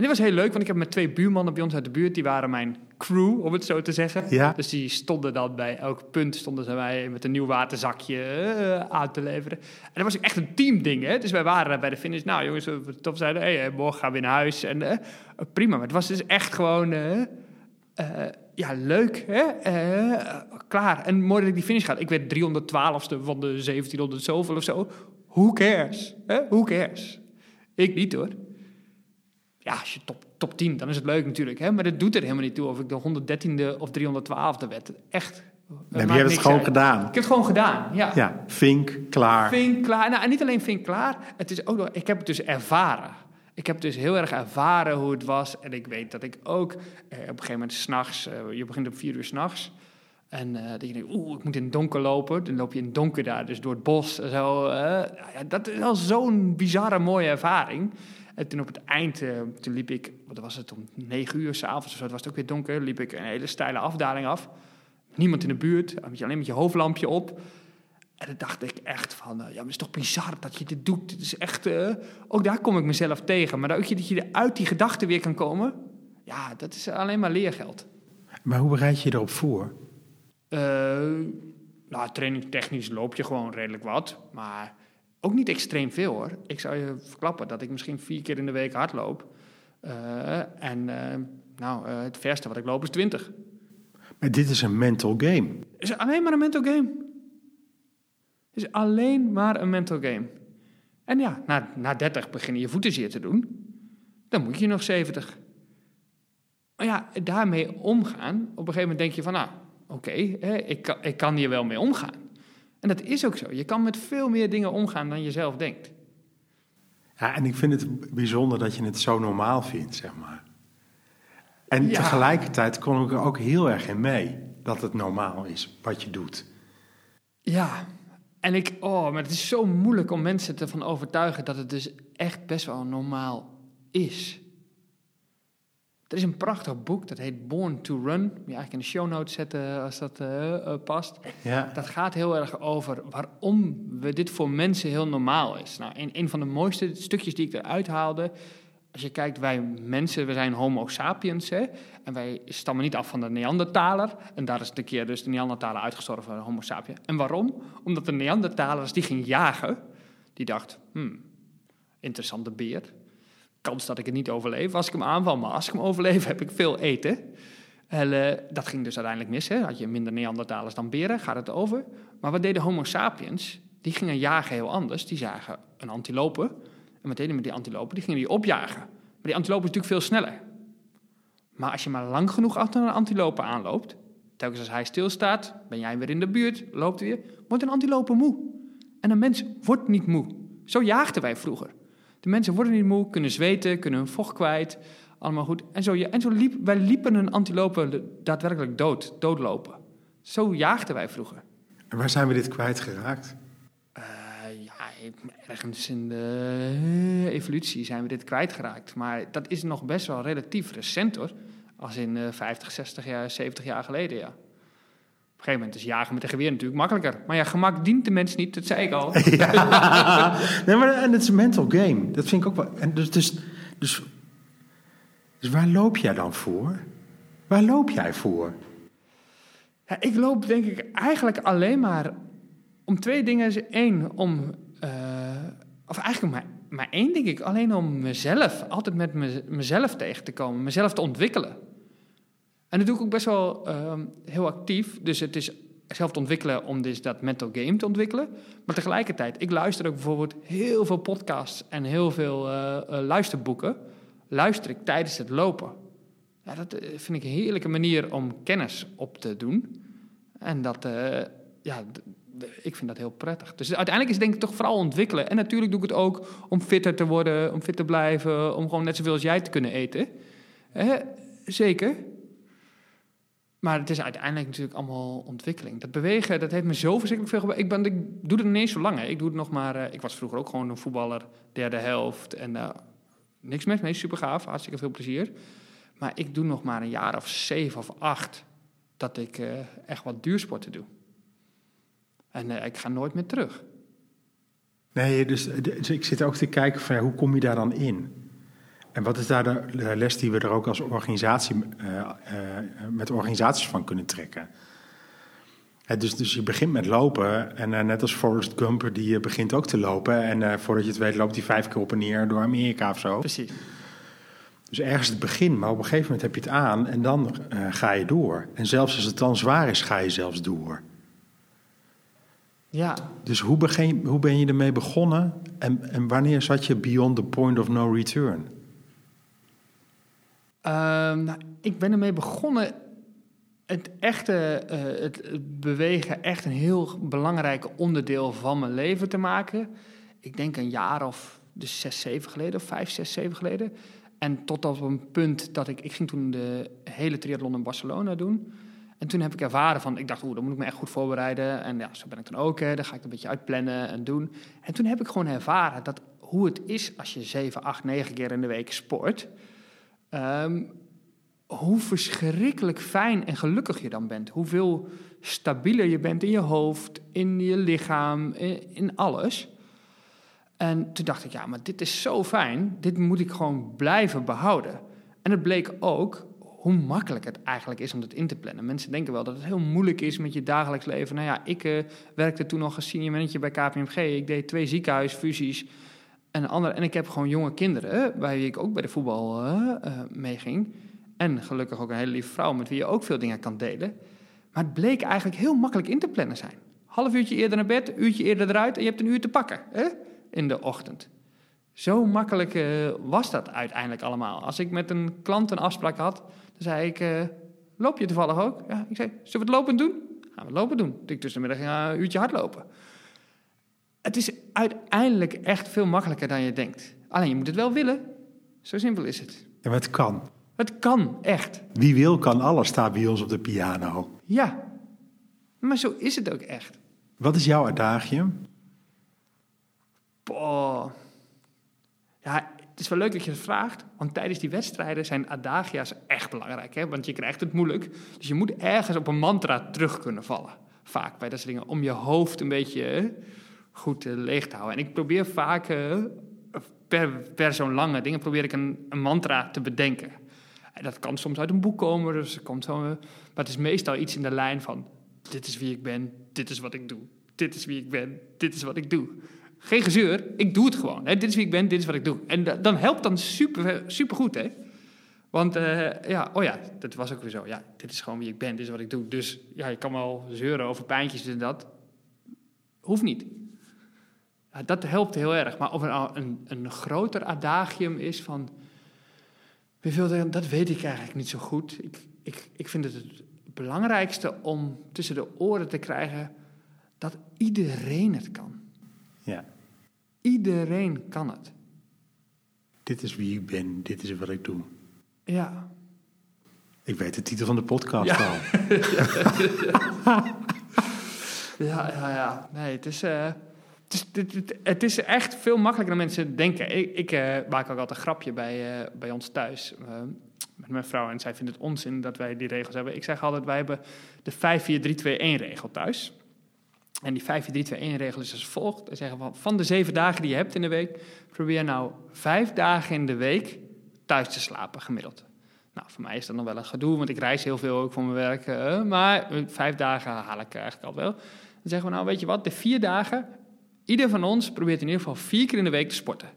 En dit was heel leuk, want ik heb met twee buurmannen bij ons uit de buurt, die waren mijn crew, om het zo te zeggen. Ja. Dus die stonden dan bij elk punt, stonden ze mij met een nieuw waterzakje eh, aan te leveren. En dat was echt een teamding, hè. Dus wij waren bij de finish, nou jongens, we tof zeiden, hey, eh, morgen gaan we naar huis. En eh, prima, maar het was dus echt gewoon, ja, leuk, hè. Klaar. En mooi dat ik die finish gaat. Ik werd 312ste van de 1700 zoveel of zo. Who cares? Hè? Who cares? Ik niet hoor. Ja, als je top, top 10, dan is het leuk natuurlijk. Hè? Maar dat doet er helemaal niet toe of ik de 113e of 312e werd. Echt. Nee, maakt maar je hebt het gewoon uit. gedaan. Ik heb het gewoon gedaan, ja. Ja, vink, klaar. Vink klaar. Nou, en niet alleen vink klaar. Het is ook nog, ik heb het dus ervaren. Ik heb dus heel erg ervaren hoe het was. En ik weet dat ik ook eh, op een gegeven moment s'nachts... eh je begint om vier uur s'nachts. En eh, dat je denkt, oeh, ik moet in het donker lopen. Dan loop je in het donker daar, dus door het bos. Zo, eh, ja, dat is al zo'n bizarre mooie ervaring. En toen op het eind, eh, toen liep ik... Wat was het, om negen uur s'avonds of zo, het was het ook weer donker... liep ik een hele steile afdaling af. Niemand in de buurt, alleen met je hoofdlampje op... En dan dacht ik echt van, eh, ja, maar het is toch bizar dat je dit doet. Het is echt, eh, ook daar kom ik mezelf tegen. Maar ook je- dat je uit die gedachten weer kan komen, ja, dat is alleen maar leergeld. Maar hoe bereid je je erop voor? Nou, trainingstechnisch loop je gewoon redelijk wat, maar ook niet extreem veel hoor. Ik zou je verklappen dat ik misschien vier keer in de week hardloop. Eh, en eh, nou, eh, het verste wat ik loop is 20. Maar dit is een mental game. Het is alleen maar een mental game. Het is alleen maar een mental game. En ja, na, na 30 beginnen je voeten zeer te doen. Dan moet je nog 70. Maar ja, daarmee omgaan. Op een gegeven moment denk je van, nou, oké, ik, ik kan hier wel mee omgaan. En dat is ook zo. Je kan met veel meer dingen omgaan dan je zelf denkt. Ja, en ik vind het bijzonder dat je het zo normaal vindt, zeg maar. En Ja. tegelijkertijd kom ik er ook heel erg in mee dat het normaal is wat je doet. Ja, en ik, oh, maar het is zo moeilijk om mensen ervan overtuigen dat het dus echt best wel normaal is. Er is een prachtig boek, dat heet Born to Run. Moet je eigenlijk in de show notes zetten als dat eh, eh, past. Ja. Dat gaat heel erg over waarom we dit voor mensen heel normaal is. Nou, een, een van de mooiste stukjes die ik eruit haalde. Als je kijkt, wij mensen, we zijn homo sapiens. Hè? En wij stammen niet af van de Neandertaler. En daar is een keer dus de Neandertaler uitgestorven, de homo sapien. En waarom? Omdat de Neandertalers die ging jagen. Die dacht, hmm, interessante beer. Kans dat ik het niet overleef als ik hem aanval. Maar als ik hem overleef, heb ik veel eten. En eh, dat ging dus uiteindelijk mis. Hè? Had je minder Neandertalers dan beren, gaat het over. Maar wat deden homo sapiens? Die gingen jagen heel anders. Die zagen een antilope. En die met die antilopen? Die gingen die opjagen. Maar die antilope is natuurlijk veel sneller. Maar als je maar lang genoeg achter een antilope aanloopt... telkens als hij stilstaat, ben jij weer in de buurt, loopt weer... wordt een antilope moe. En een mens wordt niet moe. Zo jaagden wij vroeger. De mensen worden niet moe, kunnen zweten, kunnen hun vocht kwijt. Allemaal goed. En zo, en zo liep, wij liepen een antilope daadwerkelijk dood, doodlopen. Zo jaagden wij vroeger. En waar zijn we dit kwijtgeraakt? Eh, ja, ergens in de eh, evolutie zijn we dit kwijtgeraakt. Maar dat is nog best wel relatief recent hoor. Als in eh 50, 60 jaar, 70 jaar geleden, ja. Op een gegeven moment is jagen met een geweer natuurlijk makkelijker. Maar ja, gemak dient de mens niet, dat zei ik al. *laughs* Ja. nee, maar en het is een mental game. Dat vind ik ook wel. En dus, dus, dus, dus waar loop jij dan voor? Waar loop jij voor? Ja, ik loop denk ik eigenlijk alleen maar om twee dingen. Eén, om... eh, of eigenlijk maar, maar één denk ik. Alleen om mezelf, altijd met me- mezelf tegen te komen. Mezelf te ontwikkelen. En dat doe ik ook best wel ehm, heel actief. Dus het is zelf te ontwikkelen om dus dat mental game te ontwikkelen. Maar tegelijkertijd, ik luister ook bijvoorbeeld heel veel podcasts en heel veel eh, eh, luisterboeken. Luister ik tijdens het lopen. Ja, dat eh, vind ik een heerlijke manier om kennis op te doen. En dat, ja, ik vind dat heel prettig. Dus uiteindelijk is denk ik toch vooral ontwikkelen. En natuurlijk doe ik het ook om fitter te worden, om fit te blijven, om gewoon net zoveel als jij te kunnen eten. Eh, zeker. Maar het is uiteindelijk natuurlijk allemaal ontwikkeling. Dat bewegen, dat heeft me zo verschrikkelijk veel gebracht. Ik, ben, ik doe het niet eens zo lang. Hè. Ik doe het nog maar... eh, ik was vroeger ook gewoon een voetballer, derde helft. En eh, niks mis mee, super gaaf, hartstikke veel plezier. Maar ik doe nog maar een jaar of zeven of acht dat ik eh, echt wat duursporten doe. En ik ga nooit meer terug. Nee, dus, dus ik zit ook te kijken van ja, hoe kom je daar dan in? En wat is daar de, les die we er ook als organisatie eh, eh, met organisaties van kunnen trekken? Hè, dus, dus je begint met lopen en eh, net als Forrest Gump, die eh, begint ook te lopen. En eh, voordat je het weet loopt hij vijf keer op en neer door Amerika of zo. Precies. Dus ergens het begin, maar op een gegeven moment heb je het aan en dan eh, ga je door. En zelfs als het dan zwaar is, ga je zelfs door. Ja, Dus hoe, begin, hoe ben je ermee begonnen en, en wanneer zat je beyond the point of no return? Ehm, nou, ik ben ermee begonnen het echte, eh, het, bewegen echt een heel belangrijk onderdeel van mijn leven te maken. Ik denk een jaar of dus zes, zeven geleden, of vijf, zes, zeven geleden. En tot op een punt dat ik, ik ging toen de hele triathlon in Barcelona doen. En toen heb ik ervaren van, ik dacht, oeh, dan moet ik me echt goed voorbereiden. En ja, zo ben ik dan ook, hè. dan ga ik een beetje uitplannen en doen. En toen heb ik gewoon ervaren dat hoe het is als je zeven, acht, negen keer in de week sport. Ehm, hoe verschrikkelijk fijn en gelukkig je dan bent. Hoeveel stabieler je bent in je hoofd, in je lichaam, in, alles. En toen dacht ik, ja, maar dit is zo fijn. Dit moet ik gewoon blijven behouden. En het bleek ook hoe makkelijk het eigenlijk is om dat in te plannen. Mensen denken wel dat het heel moeilijk is met je dagelijks leven. Nou ja, ik eh, werkte toen nog als senior manager bij KPMG. Ik deed twee ziekenhuisfusies en, andere, en ik heb gewoon jonge kinderen, bij wie ik ook bij de voetbal eh, eh, meeging. En gelukkig ook een hele lieve vrouw met wie je ook veel dingen kan delen. Maar het bleek eigenlijk heel makkelijk in te plannen zijn. Half uurtje eerder naar bed, uurtje eerder eruit en je hebt een uur te pakken hè? in de ochtend. Zo makkelijk eh, was dat uiteindelijk allemaal. Als ik met een klant een afspraak had, dan zei ik, eh, loop je toevallig ook? Ja, ik zei, zullen we het lopen doen? Gaan we het lopen doen. Ik tussenmiddag ga een uurtje hardlopen. Het is uiteindelijk echt veel makkelijker dan je denkt. Alleen je moet het wel willen. Zo simpel is het. En het kan. Het kan echt. Wie wil kan alles, staat bij ons op de piano. Ja. Maar zo is het ook echt. Wat is jouw adagium? Boah. Ja, het is wel leuk dat je het vraagt, want tijdens die wedstrijden zijn adagia's echt belangrijk. Hè? Want je krijgt het moeilijk. Dus je moet ergens op een mantra terug kunnen vallen. Vaak bij dat soort dingen. Om je hoofd een beetje goed eh, leeg te houden. En ik probeer vaak eh, per, zo'n lange dingen probeer ik een, een mantra te bedenken. En dat kan soms uit een boek komen, dus het komt zo, eh, maar het is meestal iets in de lijn van: dit is wie ik ben, dit is wat ik doe, dit is wie ik ben, dit is wat ik doe. Geen gezeur, ik doe het gewoon. Hè. Dit is wie ik ben, dit is wat ik doe. En da- dan helpt dan super, super goed, hè? Want ja, oh ja, dat was ook weer zo. Ja, dit is gewoon wie ik ben, dit is wat ik doe. Dus ja, je kan wel zeuren over pijntjes en dat. Hoeft niet. Ja, dat helpt heel erg. Maar of er nou een, een groter adagium is van... Dat, weet ik eigenlijk niet zo goed. Ik, ik, ik vind het het belangrijkste om tussen de oren te krijgen dat iedereen het kan. Ja. Iedereen kan het. Dit is wie ik ben, dit is wat ik doe. Ja. Ik weet de titel van de podcast Ja. al. *laughs* Ja, ja, ja. Nee, het is, eh, het is, het, het- is echt veel makkelijker dan mensen denken. Ik, ik eh, maak ook altijd een grapje bij, eh, bij ons thuis eh, met mijn vrouw. En zij vindt het onzin dat wij die regels hebben. Ik zeg altijd, wij hebben de 5-4-3-2-1-regel thuis. En die 5-4-3-2-1-regel is als volgt. We zeggen van, van de zeven dagen die je hebt in de week... probeer nou vijf dagen in de week thuis te slapen, gemiddeld. Nou, voor mij is dat nog wel een gedoe, want ik reis heel veel ook voor mijn werk. maar vijf dagen haal ik eigenlijk al wel. Dan zeggen we nou, weet je wat, de vier dagen... ieder van ons probeert in ieder geval vier keer in de week te sporten.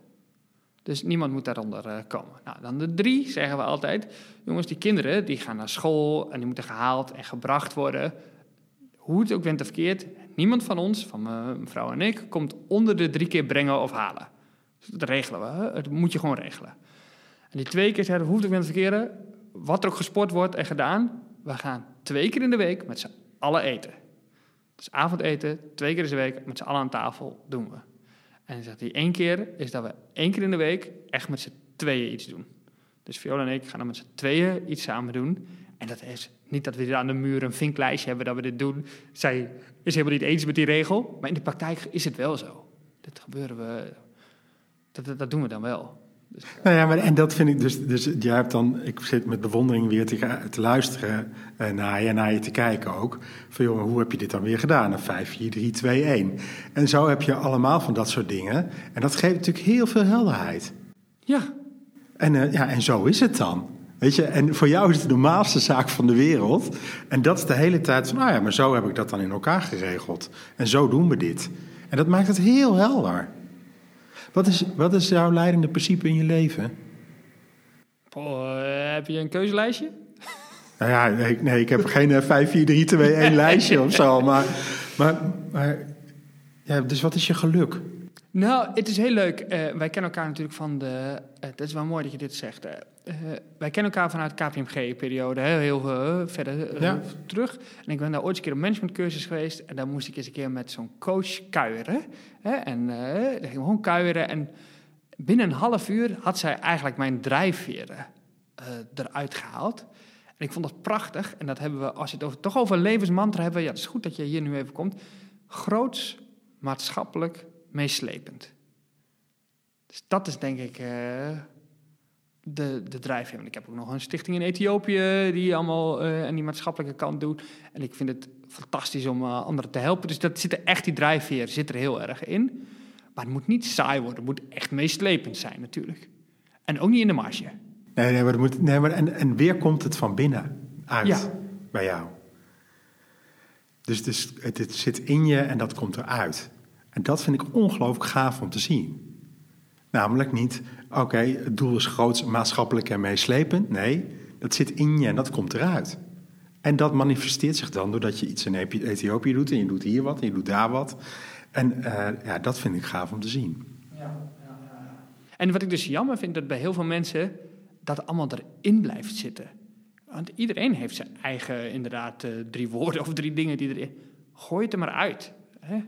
Dus niemand moet daaronder eh, komen. Nou, dan de drie zeggen we altijd... jongens, die kinderen die gaan naar school... en die moeten gehaald en gebracht worden... Hoe het ook bent of verkeerd, niemand van ons, van mijn vrouw en ik, komt onder de drie keer brengen of halen. Dus dat regelen we, dat moet je gewoon regelen. En die twee keer zeggen, hoe het ook bent of verkeerd, wat er ook gesport wordt en gedaan, we gaan twee keer in de week met z'n allen eten. Dus avondeten, twee keer in de week, met z'n allen aan tafel doen we. En dan zegt hij, één keer is dat we één keer in de week echt met z'n tweeën iets doen. Dus Viola en ik gaan dan met z'n tweeën iets samen doen. En dat is niet dat we aan de muur een vinklijstje hebben dat we dit doen. Zij is helemaal niet eens met die regel. Maar in de praktijk is het wel zo. Dat gebeuren we. Dat, dat doen we dan wel. Dus, Nou ja, maar en dat vind ik dus. Dus jij hebt dan. Ik zit met bewondering weer te, te luisteren eh, naar je en naar je te kijken ook. Van jongen, hoe heb je dit dan weer gedaan? Een 5, 4, 3, 2, 1. En zo heb je allemaal van dat soort dingen. En dat geeft natuurlijk heel veel helderheid. ja, En, eh, ja, en zo is het dan. Weet je, en voor jou is het de normaalste zaak van de wereld. En dat is de hele tijd van, nou ja, maar zo heb ik dat dan in elkaar geregeld. En zo doen we dit. En dat maakt het heel helder. Wat is, wat is jouw leidende principe in je leven? Eh, heb je een keuzelijstje? *laughs* Nou ja, nee, nee ik heb geen eh, 5, 4, 3, 2, 1 lijstje of zo. Maar, maar, maar ja, dus wat is je geluk? Nou, het is heel leuk. Eh, wij kennen elkaar natuurlijk van de. eh, Het is wel mooi dat je dit zegt. eh, wij kennen elkaar vanuit de KPMG-periode, heel, heel verder Ja. terug. En ik ben daar ooit eens een keer op managementcursus geweest. En daar moest ik eens een keer met zo'n coach kuieren. Hè? En daar gingen we gewoon kuieren. En binnen een half uur had zij eigenlijk mijn drijfveren eruit gehaald. En ik vond dat prachtig. En dat hebben we, als je het over, toch over levensmantra hebben. Ja, het is goed dat je hier nu even komt. Groots, maatschappelijk, meeslepend. Dus dat is denk ik eh, de, de drijfveer. Want ik heb ook nog een stichting in Ethiopië die allemaal eh aan die maatschappelijke kant doet. En ik vind het fantastisch om eh, anderen te helpen. Dus dat zit er echt, die drijfveer zit er heel erg in. Maar het moet niet saai worden. Het moet echt meeslepend zijn natuurlijk. En ook niet in de marge. Nee, nee, maar, het moet, nee maar en, en weer komt het van binnen uit Ja. bij jou. Dus, dus het, het zit in je en dat komt eruit. En dat vind ik ongelooflijk gaaf om te zien. Namelijk niet, oké, het doel is groots, maatschappelijk en meeslepend. Nee, dat zit in je en dat komt eruit. En dat manifesteert zich dan doordat je iets in Ethiopië doet en je doet hier wat en je doet daar wat. En eh, ja, dat vind ik gaaf om te zien. En wat ik dus jammer vind, dat bij heel veel mensen dat allemaal erin blijft zitten. Want iedereen heeft zijn eigen, inderdaad, eh, drie woorden of drie dingen die erin... Gooi het er maar uit. Hè?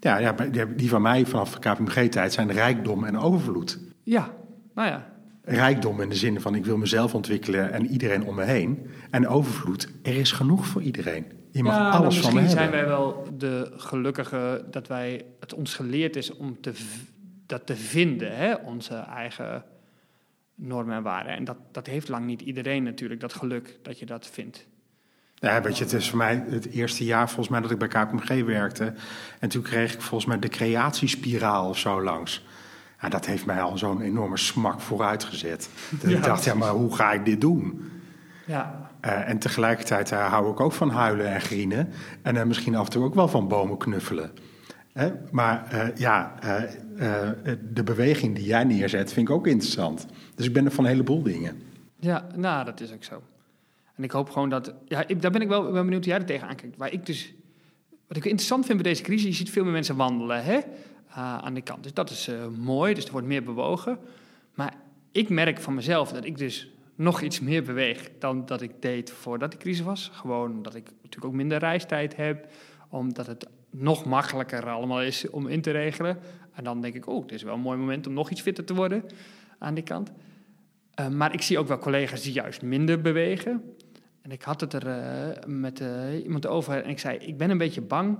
Ja, ja, die- van mij vanaf KPMG-tijd zijn rijkdom en overvloed. Ja, nou ja. Rijkdom in de zin van ik wil mezelf ontwikkelen en iedereen om me heen. En overvloed, er is genoeg voor iedereen. Je mag ja, nou, alles van me misschien zijn wij wel de gelukkige dat wij, het ons geleerd is om te, dat te vinden, hè? onze eigen normen en waarden. En dat, dat heeft lang niet iedereen natuurlijk, dat geluk dat je dat vindt. Ja, weet je, het is voor mij het eerste jaar volgens mij dat ik bij KPMG werkte. En toen kreeg ik volgens mij de creatiespiraal of zo langs. Ja, dat heeft mij al zo'n enorme smak vooruitgezet. Dat Ja, ik dacht, ja, maar hoe ga ik dit doen? Ja, Eh, en tegelijkertijd eh, hou ik ook van huilen en grienen. En eh, misschien af en toe ook wel van bomen knuffelen. Hè? Maar eh, ja, eh, eh, de beweging die jij neerzet vind ik ook interessant. Dus ik ben er van een heleboel dingen. Ja, nou, dat is ook zo. En ik hoop gewoon dat... Ja, daar ben ik wel ben benieuwd hoe jij er tegenaan kijkt. Waar ik dus... Wat ik interessant vind bij deze crisis, je ziet veel meer mensen wandelen hè, ah, aan die kant. Dus dat is eh, mooi, dus er wordt meer bewogen. Maar ik merk van mezelf dat ik dus nog iets meer beweeg dan dat ik deed voordat de crisis was. Gewoon omdat ik natuurlijk ook minder reistijd heb. Omdat het nog makkelijker allemaal is om in te regelen. En dan denk ik, oh, dit is wel een mooi moment om nog iets fitter te worden aan die kant. Uh, maar ik zie ook wel collega's die juist minder bewegen. En ik had het er uh, met uh, iemand over en ik zei: Ik ben een beetje bang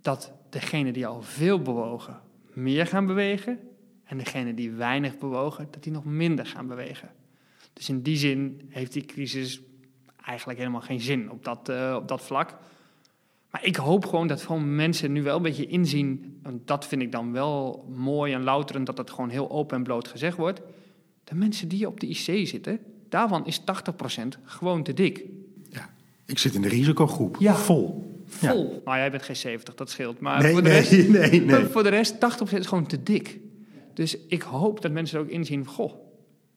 dat degenen die al veel bewogen meer gaan bewegen. En degenen die weinig bewogen, dat die nog minder gaan bewegen. Dus in die zin heeft die crisis eigenlijk helemaal geen zin op dat, uh, op dat vlak. Maar ik hoop gewoon dat gewoon mensen nu wel een beetje inzien. Want dat vind ik dan wel mooi en louterend, dat dat gewoon heel open en bloot gezegd wordt. De mensen die op de IC zitten, daarvan is 80% gewoon te dik. Ja, ik zit in de risicogroep. Ja. Vol. Vol. Ja. Nou, jij bent geen 70, dat scheelt. Maar nee, voor, de nee, rest, *laughs* nee, nee. voor de rest, 80% is gewoon te dik. Dus ik hoop dat mensen er ook inzien, goh,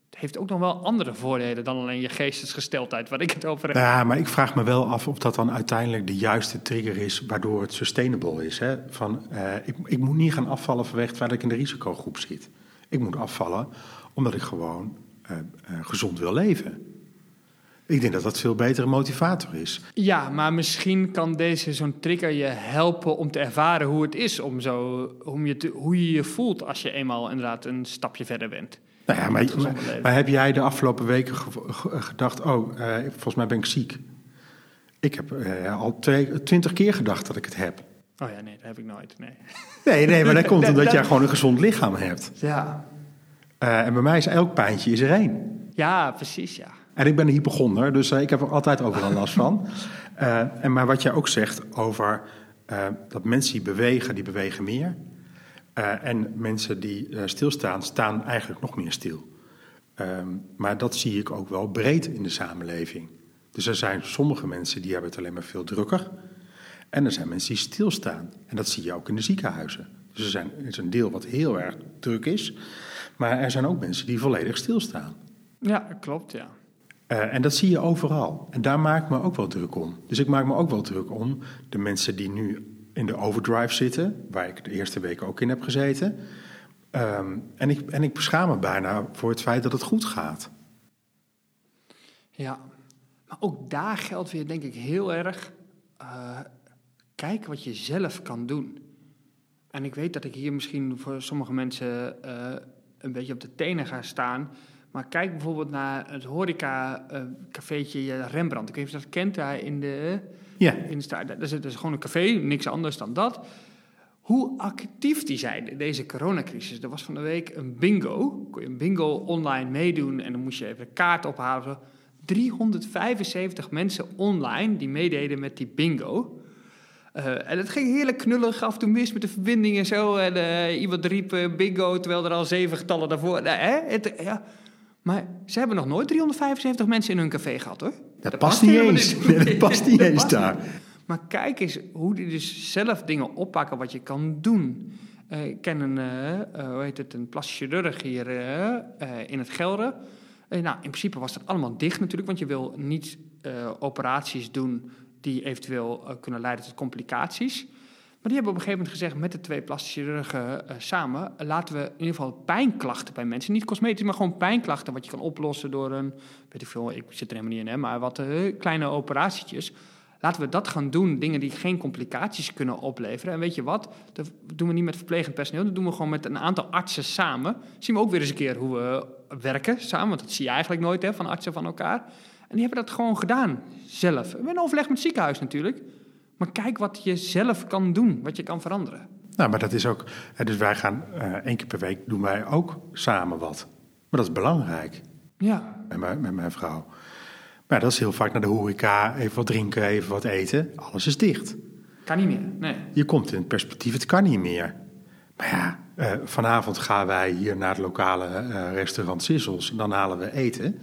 het heeft ook nog wel andere voordelen dan alleen je geestesgesteldheid, waar ik het over heb. Ja, maar ik vraag me wel af of dat dan uiteindelijk de juiste trigger is waardoor het sustainable is. Hè? Van, uh, ik, ik moet niet gaan afvallen vanwege het feit dat ik in de risicogroep zit. Ik moet afvallen omdat ik gewoon uh, uh, gezond wil leven. Ik denk dat dat veel betere motivator is. Ja, maar misschien kan deze zo'n trigger je helpen om te ervaren hoe het is, om zo, om je te, hoe je je voelt als je eenmaal inderdaad een stapje verder bent. Nou ja, maar, maar, maar, heb jij de afgelopen weken gedacht, oh, uh, volgens mij ben ik ziek. Ik heb uh, al twintig keer gedacht dat ik het heb. Oh ja, nee, dat heb ik nooit, nee. Nee, nee, maar dat *laughs* komt omdat jij gewoon een gezond lichaam hebt. Ja. Eh, en bij mij is elk pijntje is er één. Ja, precies, ja. En ik ben een hypochonder, dus eh, ik heb er altijd overal last van. *laughs* Eh, en maar wat jij ook zegt over dat mensen die bewegen, die bewegen meer. En mensen die stilstaan, staan eigenlijk nog meer stil. Ehm, maar dat zie ik ook wel breed in de samenleving. Dus er zijn sommige mensen die hebben het alleen maar veel drukker. En er zijn mensen die stilstaan. En dat zie je ook in de ziekenhuizen. Dus er, zijn, er is een deel wat heel erg druk is. Maar er zijn ook mensen die volledig stilstaan. Ja, klopt, ja. Eh, en dat zie je overal. En daar maak ik me ook wel druk om. Dus ik maak me ook wel druk om de mensen die nu in de overdrive zitten, waar ik de eerste weken ook in heb gezeten. Ehm, en, ik, en ik beschaam me bijna voor het feit dat het goed gaat. Ja, maar ook daar geldt weer, denk ik, heel erg. eh, kijk wat je zelf kan doen. En ik weet dat ik hier misschien voor sommige mensen eh, een beetje op de tenen ga staan. Maar kijk bijvoorbeeld naar het horeca-cafeetje Rembrandt. Ik weet niet of je dat kent daar in de, Ja, in de straat. Dat is, dat is gewoon een café, niks anders dan dat. Hoe actief die zijn in deze coronacrisis. Er was van de week een bingo. Kon je een bingo online meedoen en dan moest je even de kaart ophalen. Zo. 375 mensen online die meededen met die bingo. Eh, en het ging heerlijk knullig, af en toe mis met de verbinding en zo. En eh, iemand riep eh, bingo, terwijl er al zeven getallen daarvoor... Nou, hè? Het, ja. Maar ze hebben nog nooit 375 mensen in hun café gehad, hoor. dat, past niet eens. Nee, dat past niet Dat eens past daar. maar kijk eens hoe die dus zelf dingen oppakken wat je kan doen. Ik ken een, hoe heet het, een plastisch chirurg hier in het Gelre. Eh, nou, in principe was dat allemaal dicht natuurlijk, want je wil niet operaties doen die eventueel eh, kunnen leiden tot complicaties. Maar die hebben op een gegeven moment gezegd met de twee plastische chirurgen eh, samen, laten we in ieder geval pijnklachten bij mensen, niet cosmetisch, maar gewoon pijnklachten, wat je kan oplossen door een, weet ik veel, ik zit er helemaal niet in, hè, maar wat eh, kleine operatietjes. Laten we dat gaan doen, dingen die geen complicaties kunnen opleveren. En weet je wat, dat doen we niet met verplegend personeel, dat doen we gewoon met een aantal artsen samen. Zien we ook weer eens een keer hoe we werken samen, want dat zie je eigenlijk nooit hè, van artsen van elkaar. En die hebben dat gewoon gedaan, zelf. We hebben een overleg met het ziekenhuis natuurlijk. Maar kijk wat je zelf kan doen, wat je kan veranderen. Nou, maar dat is ook... Dus wij gaan eh, één keer per week doen wij ook samen wat. Maar dat is belangrijk Ja, met mijn, met mijn vrouw. Maar dat is heel vaak naar de horeca, even wat drinken, even wat eten. Alles is dicht. kan niet meer. Nee. Je komt in het perspectief, het kan niet meer. Maar ja, eh, vanavond gaan wij hier naar het lokale eh, restaurant Sissels. Dan halen we eten.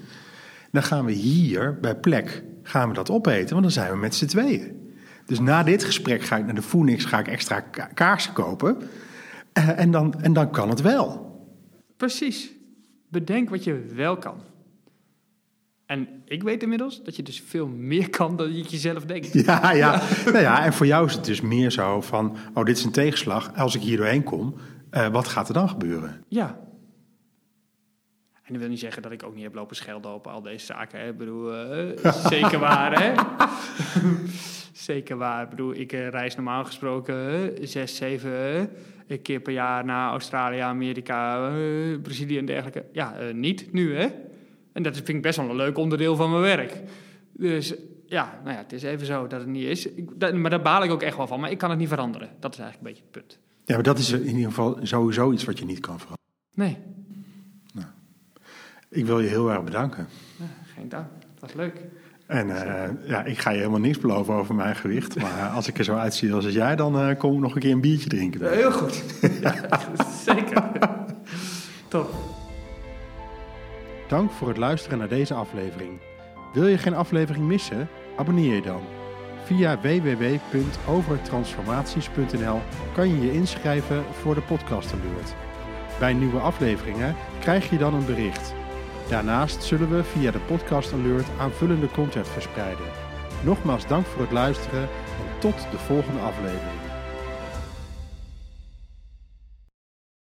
Dan gaan we hier bij plek gaan we dat opeten, want dan zijn we met z'n tweeën. Dus na dit gesprek ga ik naar de Phoenix, ga ik extra ka- kaarsen kopen. Eh, en, dan, en dan kan het wel. Precies. Bedenk wat je wel kan. En ik weet inmiddels dat je dus veel meer kan dan je jezelf denkt. *laughs* Ja, ja. Nou ja, en voor jou is het dus meer zo van, oh dit is een tegenslag. Als ik hier doorheen kom, eh, wat gaat er dan gebeuren? Ja. En dat wil niet zeggen dat ik ook niet heb lopen schelden op al deze zaken. Hè. Ik bedoel, eh, *laughs* zeker waar, hè? *laughs* zeker waar. Ik bedoel, ik eh, reis normaal gesproken eh, zes, zeven eh, keer per jaar naar Australië, Amerika, Brazilië en dergelijke. Ja, niet nu, hè? En dat vind ik best wel een leuk onderdeel van mijn werk. Dus ja, nou ja, het is even zo dat het niet is. Ik, dat- maar daar baal ik ook echt wel van. Maar ik kan het niet veranderen. Dat is eigenlijk een beetje het punt. Ja, maar dat is in ieder geval sowieso iets wat je niet kan veranderen. Nee, Ik wil je heel erg bedanken. geen dank. Dat was leuk. En eh, ja, ik ga je helemaal niks beloven over mijn gewicht. *laughs* Maar als ik er zo uitzie als jij, dan eh, kom ik nog een keer een biertje drinken. Heel goed. *laughs* ja, zeker. *laughs* Top. Dank voor het luisteren naar deze aflevering. Wil je geen aflevering missen? Abonneer je dan. Via www.overtransformaties.nl kan je je inschrijven voor de podcast alert. Bij nieuwe afleveringen krijg je dan een bericht. Daarnaast zullen we via de podcast alert aanvullende content verspreiden. Nogmaals dank voor het luisteren en tot de volgende aflevering.